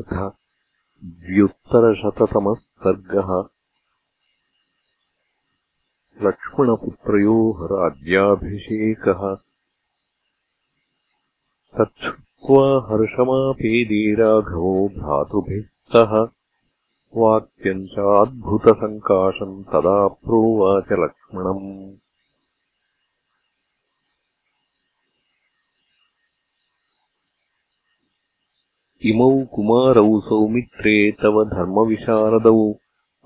अथ द्व्युत्तरशततमः सर्गः लक्ष्मणपुत्रयोः राज्याभिषेकः। तच्छ्रुत्वा हर्षमापेदे राघवो सह। वाक्यम् चाद्भुतसङ्काशम् तदा प्रोवाच लक्ष्मणम् इमौ कुमारौ सौमित्रे तव धर्मविशारदौ।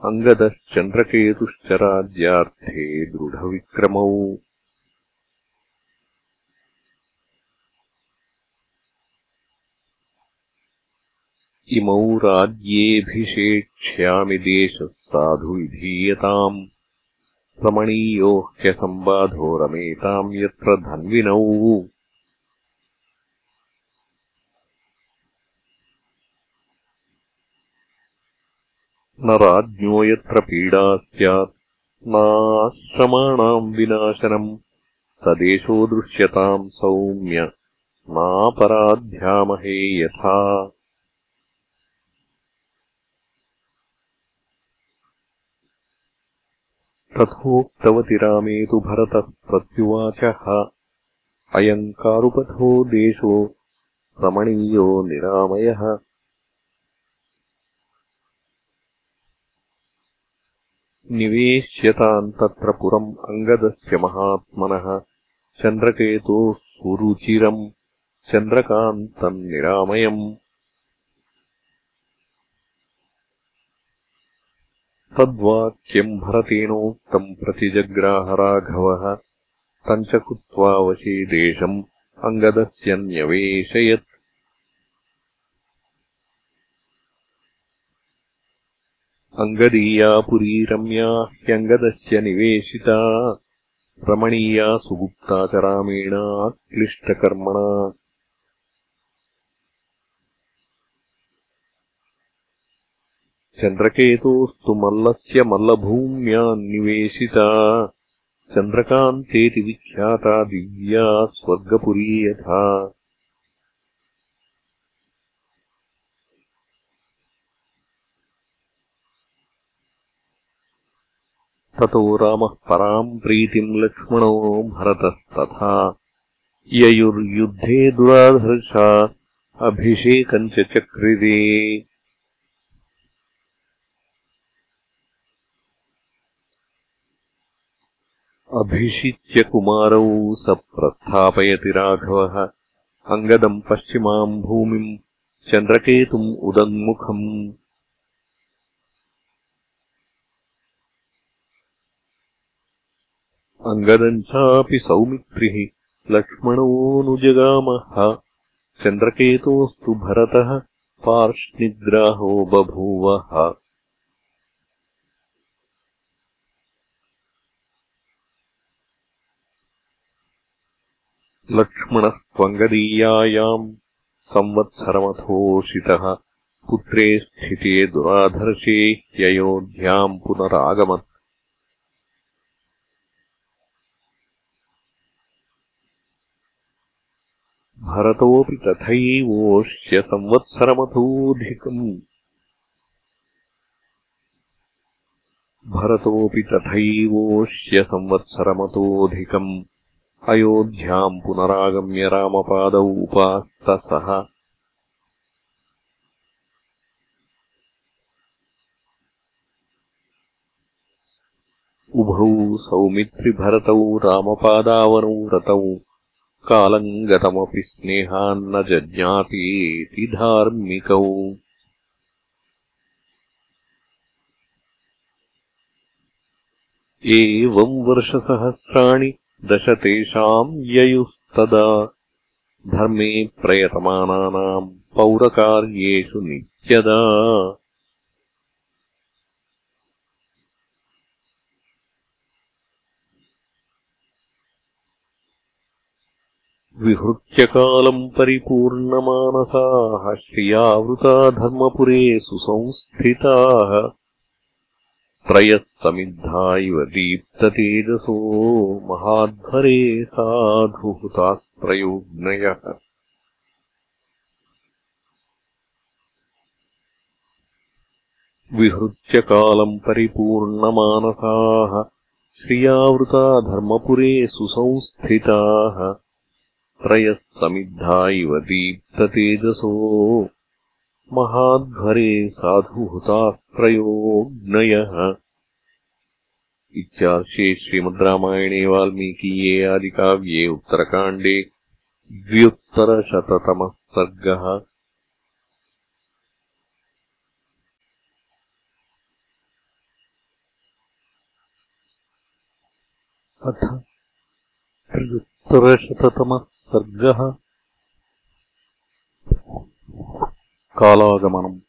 अङ्गदश्चन्द्रकेतुश्च राज्यार्थे दृढविक्रमौ। इमौ राज्येऽभिषेक्ष्यामि देशः साधु विधीयताम् रमणीयो ह्यसम्बाधो रमेताम् यत्र धन्विनौ। न राज्ञो यत्र पीडा स्यात्। नाश्रमाणाम् विनाशनम् स देशो दृश्यताम् सौम्य। नापराध्यामहे यथा। तथोक्तवति रामे तु भरतः प्रत्युवाचः। अयम् कारुपथो देशो रमणीयो निरामयः निवेश्यताम् तत्र पुरम् अङ्गदस्य महात्मनः। चन्द्रकेतोः सुरुचिरम् चन्द्रकान्तम् निरामयम्। तद्वाक्यम् भरतेनोक्तम् प्रतिजग्राहराघवः। तम् च कृत्वा वशे देशम् अङ्गदस्य न्यवेशयत् अङ्गदीया पुरी रम्या ह्यङ्गदस्य निवेशिता। रमणीया सुगुप्ता च रामेण क्लिष्टकर्मणा। चन्द्रकेतोस्तु मल्लस्य मल्लभूम्यान्निवेशिता चन्द्रकान्तेति विख्याता दिव्या स्वर्गपुरी यथा ततो रामः पराम् प्रीतिम् लक्ष्मणो भरतस्तथा। ययुर्युद्धे दुराधर्षा अभिषेकम् च चक्रिरे अभिषिच्य कुमारौ स प्रस्थापयति राघवः। अङ्गदम् पश्चिमाम् भूमिम् चन्द्रकेतुम् उदन्मुखम् अङ्गदम् चापि सौमित्रिः लक्ष्मणोऽनुजगामः चन्द्रकेतोस्तु भरतः पार्ष्णिग्राहो बभूवः। लक्ष्मणस्त्वङ्गदीयायाम् संवत्सरमथोषितः पुत्रे स्थिते दुराधर्षे ह्ययोध्याम् पुनरागमत् भरतोऽपि तथैवोष्य संवत्सरमथोऽधिकम्। भरतोऽपि तथैवोष्य संवत्सरमतोऽधिकम् अयोध्याम् पुनरागम्य रामपादौ उपास्तसः उभौ सौमित्रिभरतौ रामपादावनौ रतौ कालम् गतमपि स्नेहान्न जज्ञातीति धार्मिकौ। एवम् वर्षसहस्राणि दश तेषाम् ययुस्तदा धर्मे प्रयतमानानाम् पौरकार्येषु नित्यदा विहृत्यकालम् परिपूर्णमानसाः श्रियावृता धर्मपुरे सुसंस्थिताः। त्रयः समिद्धा इव दीप्ततेजसो महाध्वरे साधुहुतास्त्रयोग्नयः विहृत्य कालम् परिपूर्णमानसाः श्रियावृता धर्मपुरे सुसंस्थिताः त्रयः समिद्धा इव दीप्ततेजसो। महाध्वरे साधुहृतास्त्रयोऽग्नयः। इत्यार्षे श्रीमद् रामायणे वाल्मीकीये आदिकाव्ये उत्तरकाण्डे द्व्युत्तरशततमः सर्गः। अथ त्र्युत्तरशततमः सर्गः कालागमनम्।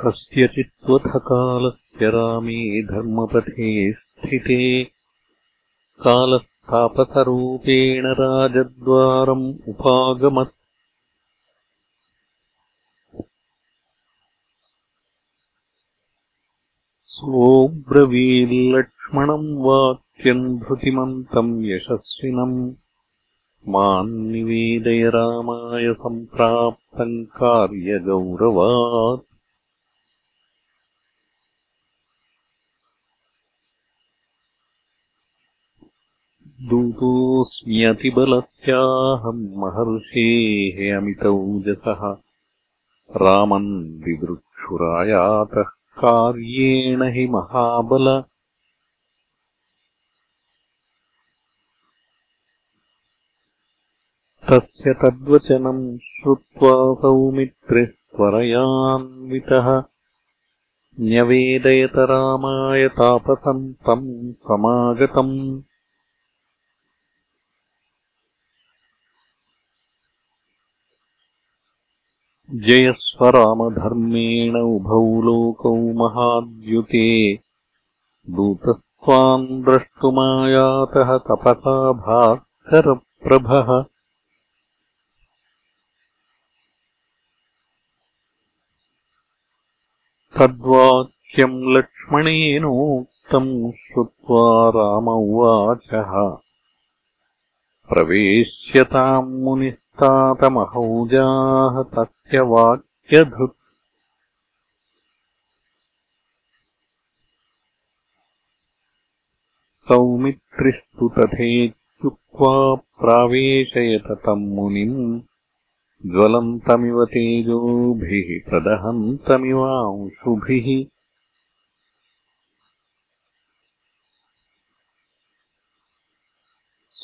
कस्यचित्त्वथ कालस्य रामे धर्मपथे स्थिते कालस्थापसरूपेण राजद्वारम् उपागमत् सोऽब्रवील्लक्ष्मणम् वाक्यम् धृतिमन्तम् यशस्विनम् माम् निवेदय रामाय सम्प्राप्तम् कार्यगौरवात्। दूतोऽस्म्यतिबलस्याहम् महर्षेः अमितौजसः। रामम् दिदृक्षुरायातः कार्येण हि महाबल। तस्य तद्वचनम् श्रुत्वा सौमित्रिः त्वरयान्वितः न्यवेदयत रामाय तापसन्तम् समागतम् जयस्वरामधर्मेण उभौ लोकौ महाद्युते। दूतस्त्वाम् द्रष्टुमायातः तपसा भास्करप्रभः। तद्वाक्यम् लक्ष्मणेनोक्तम् श्रुत्वा राम उवाचः। प्रवेश्यताम् मुनिस्तातमहौजाः तस्य सौमित्रिस्तु तथेत्युक्त्वा प्रावेशयत तम् मुनिम् ज्वलन्तमिव तेजोभिः प्रदहन्तमिवांशुभिः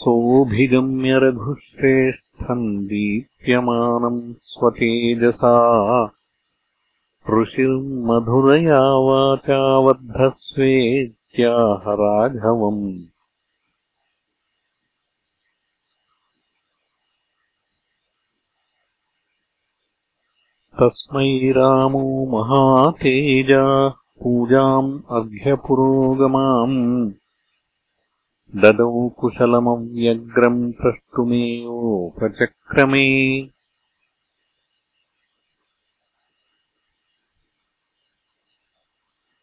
सोऽभिगम्य रघुश्रेष्ठम् दीप्यमानम् स्वतेजसा। ऋषिर्मधुरया वाचावद्धस्वेत्याह राघवम्। तस्मै रामो महातेजाः पूजाम् अर्घ्यपुरोगमाम् ददौ कुशलमव्यग्रम् प्रष्टुमेवोपचक्रमे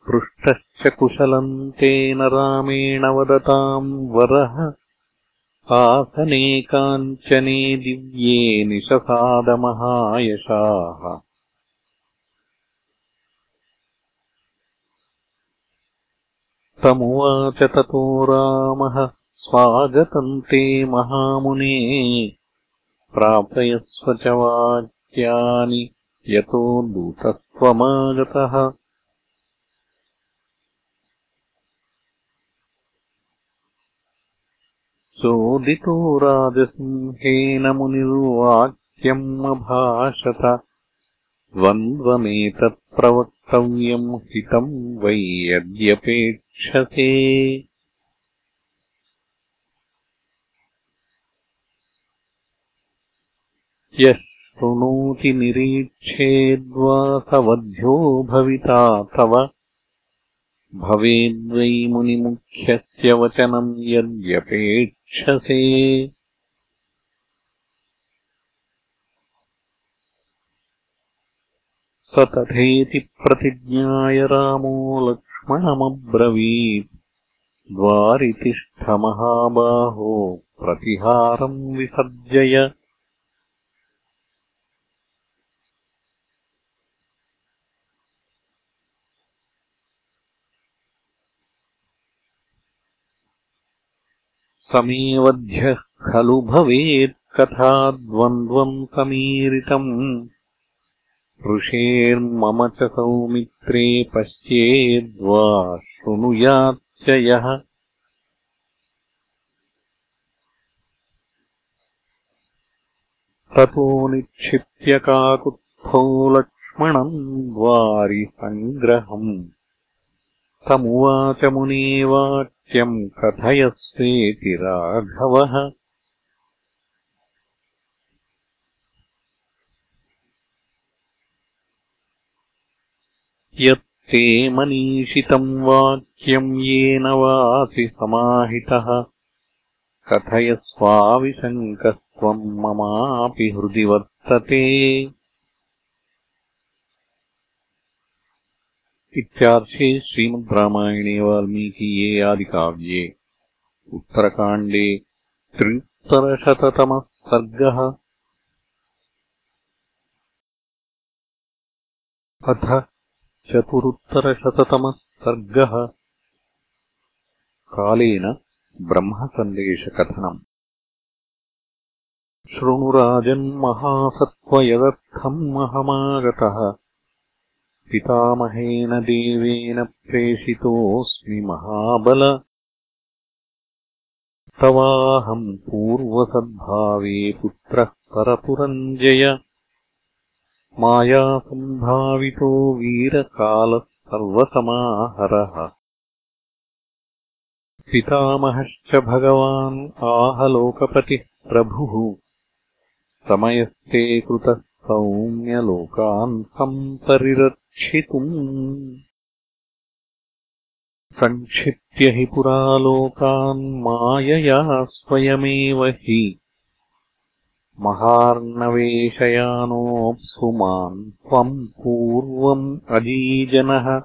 पृष्टश्च कुशलम् तेन रामेण वदताम् वरः। आसने काञ्चने दिव्ये निशसादमहायशाः तमुवाच ततो रामः स्वागतम् ते महामुने। प्रापयस्व च वाक्यानि यतो दूतस्त्वमागतः। चोदितो राजसिंहेन मुनिर्वाक्यम् अभाषत द्वन्द्वमेतत्प्रवक्तव्यम् हितम् वै यद्यपेत् क्षसे यः शृणोति निरीक्षेद्वा स वध्यो भविता तव। भवेद्वै मुनिमुख्यस्य वचनम् यद्यपेक्षसे स तथेति प्रतिज्ञाय रामो लक्ष्मणमब्रवीत् द्वारितिष्ठमहाबाहो प्रतिहारम् विसर्जय। समेवध्यः खलु भवेत् कथा द्वन्द्वम् समीरितम्। ऋषेर्मम च सौमित्रे पश्येद्वा शृणुयाच्च यः ततो निक्षिप्य काकुत्स्थो लक्ष्मणम् द्वारिसङ्ग्रहम्। तमुवाच मुने वाक्यम् कथयस्वेति राघवः यत्ते मनीषितम् वाक्यम् येन वासि समाहितः। कथयस्वाविशङ्कस्त्वम् ममापि हृदि वर्तते। इत्यार्षे श्रीमद् रामायणे वाल्मीकीये आदिकाव्ये। उत्तरकाण्डे त्रित्तरशततमः सर्गः। अथ चतुरुत्तरशततमः सर्गः। कालेन ब्रह्मसन्देशकथनम्। शृणुराजन्महासत्त्वयदर्थम् महमागतः। पितामहेन देवेन प्रेषितोऽस्मि महाबल। तवाहम् पूर्वसद्भावे पुत्रः परपुरञ्जय मायासम्भावितो वीरकालः सर्वसमाहरः। पितामहश्च भगवान् आहलोकपतिः प्रभुः। समयस्ते कृतः सौम्यलोकान् सम्परिरक्षितुम्। सङ्क्षिप्य हि पुरालोकान् मायया स्वयमेव हि महार्णवेशयानोऽप्सु माम् त्वम् पूर्वम् अजीजनः।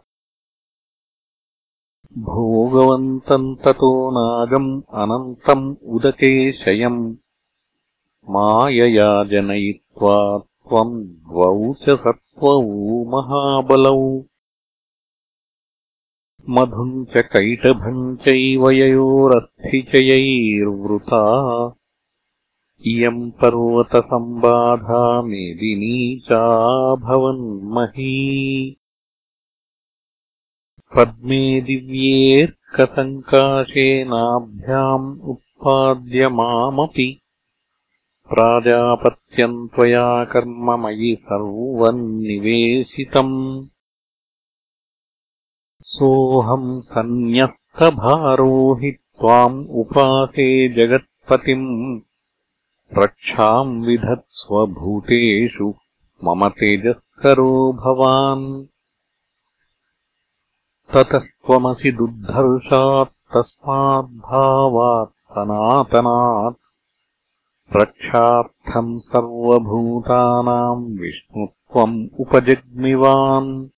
भोगवन्तम् ततो नागम् अनन्तम् उदके शयम् मायया जनयित्वा त्वम् द्वौ च सत्त्वौ महाबलौ। मधुम् च कैटभम् चैव ययोरस्थिचयैर्वृता इयम् पर्वतसम्बाधा मेदिनी चाभवन्मही पद्मे दिव्येऽर्कसङ्काशेनाभ्याम् उत्पाद्य मामपि। प्राजापत्यम् त्वया कर्म मयि सर्वम् निवेशितम् सोऽहम् सन्न्यस्तभारो हि त्वाम् उपासे जगत्पतिम् रक्षाम् विधत्स्वभूतेषु मम तेजस्करो भवान्। ततस्त्वमसि दुर्धर्षात् तस्माद्भावात् सनातनात्। रक्षार्थम् सर्वभूतानाम् विष्णुत्वम् उपजग्मिवान्।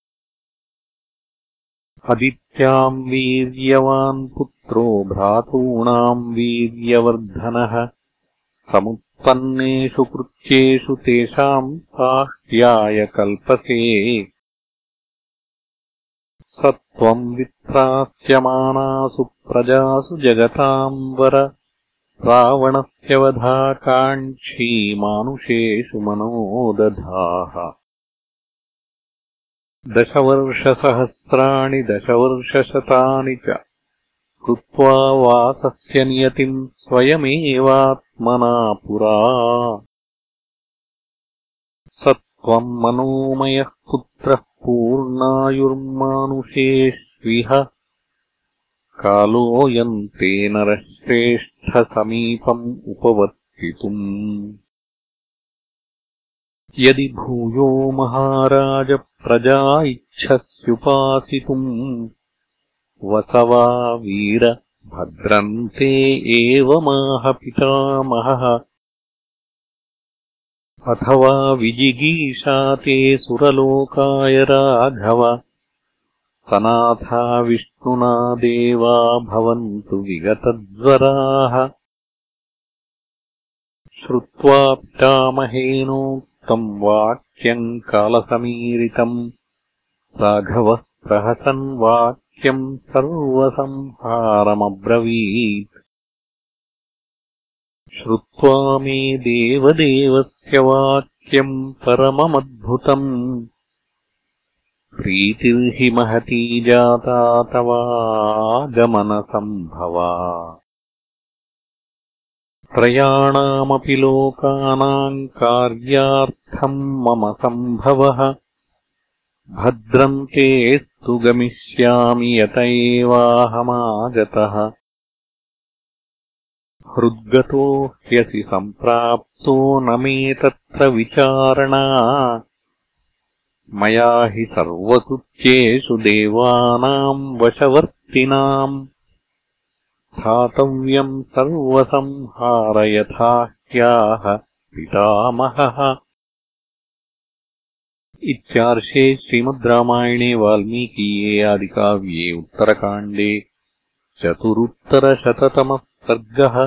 अदित्याम् वीर्यवान् पुत्रो भ्रातॄणाम् वीर्यवर्धनः समुत्पन्नेषु कृत्येषु तेषाम् साष्ट्याय कल्पसे। स त्वम् वित्रास्यमानासु प्रजासु जगताम् वर। रावणस्य वधाकाङ्क्षी मानुषेषु मनोदधाः। दशवर्षसहस्राणि दशवर्षशतानि च कृत्वा वासस्य नियतिम् स्वयमेवात्मना पुरा स त्वम् मनोमयः पुत्रः पूर्णायुर्मानुषेष्विह। कालोऽयम् ते नरः श्रेष्ठसमीपम् उपवर्तितुम्। यदि भूयो महाराजप्रजा इच्छस्युपासितुम्। वसवा वीर भद्रन्ते एव माह पितामहः। अथवा विजिगीषा ते सुरलोकाय राघव। सनाथा विष्णुना देवा भवन्तु विगतज्वराः। श्रुत्वा पितामहेनोक्तम् वाक्यम् कालसमीरितम् राघवः प्रहसन् वाक्यम् सर्वसंहारमब्रवीत्। श्रुत्वा मे देवदेवस्य वाक्यम् परममद्भुतम्। प्रीतिर्हि महती जाता तवागमनसम्भवा त्रयाणामपि लोकानाम् कार्यार्थम् मम सम्भवः। भद्रम् तेऽस्तु गमिष्यामि यत एवाहमागतः हृद्गतो ह्यसि सम्प्राप्तो न मे तत्र विचारणा। मया हि सर्वकृत्येषु देवानाम् वशवर्तिनाम्। स्थातव्यम् सर्वसंहार यथा ह्याह पितामहः इत्यार्षे श्रीमद् रामायणे वाल्मीकीये आदिकाव्ये उत्तरकाण्डे चतुरुत्तरशततमः सर्गः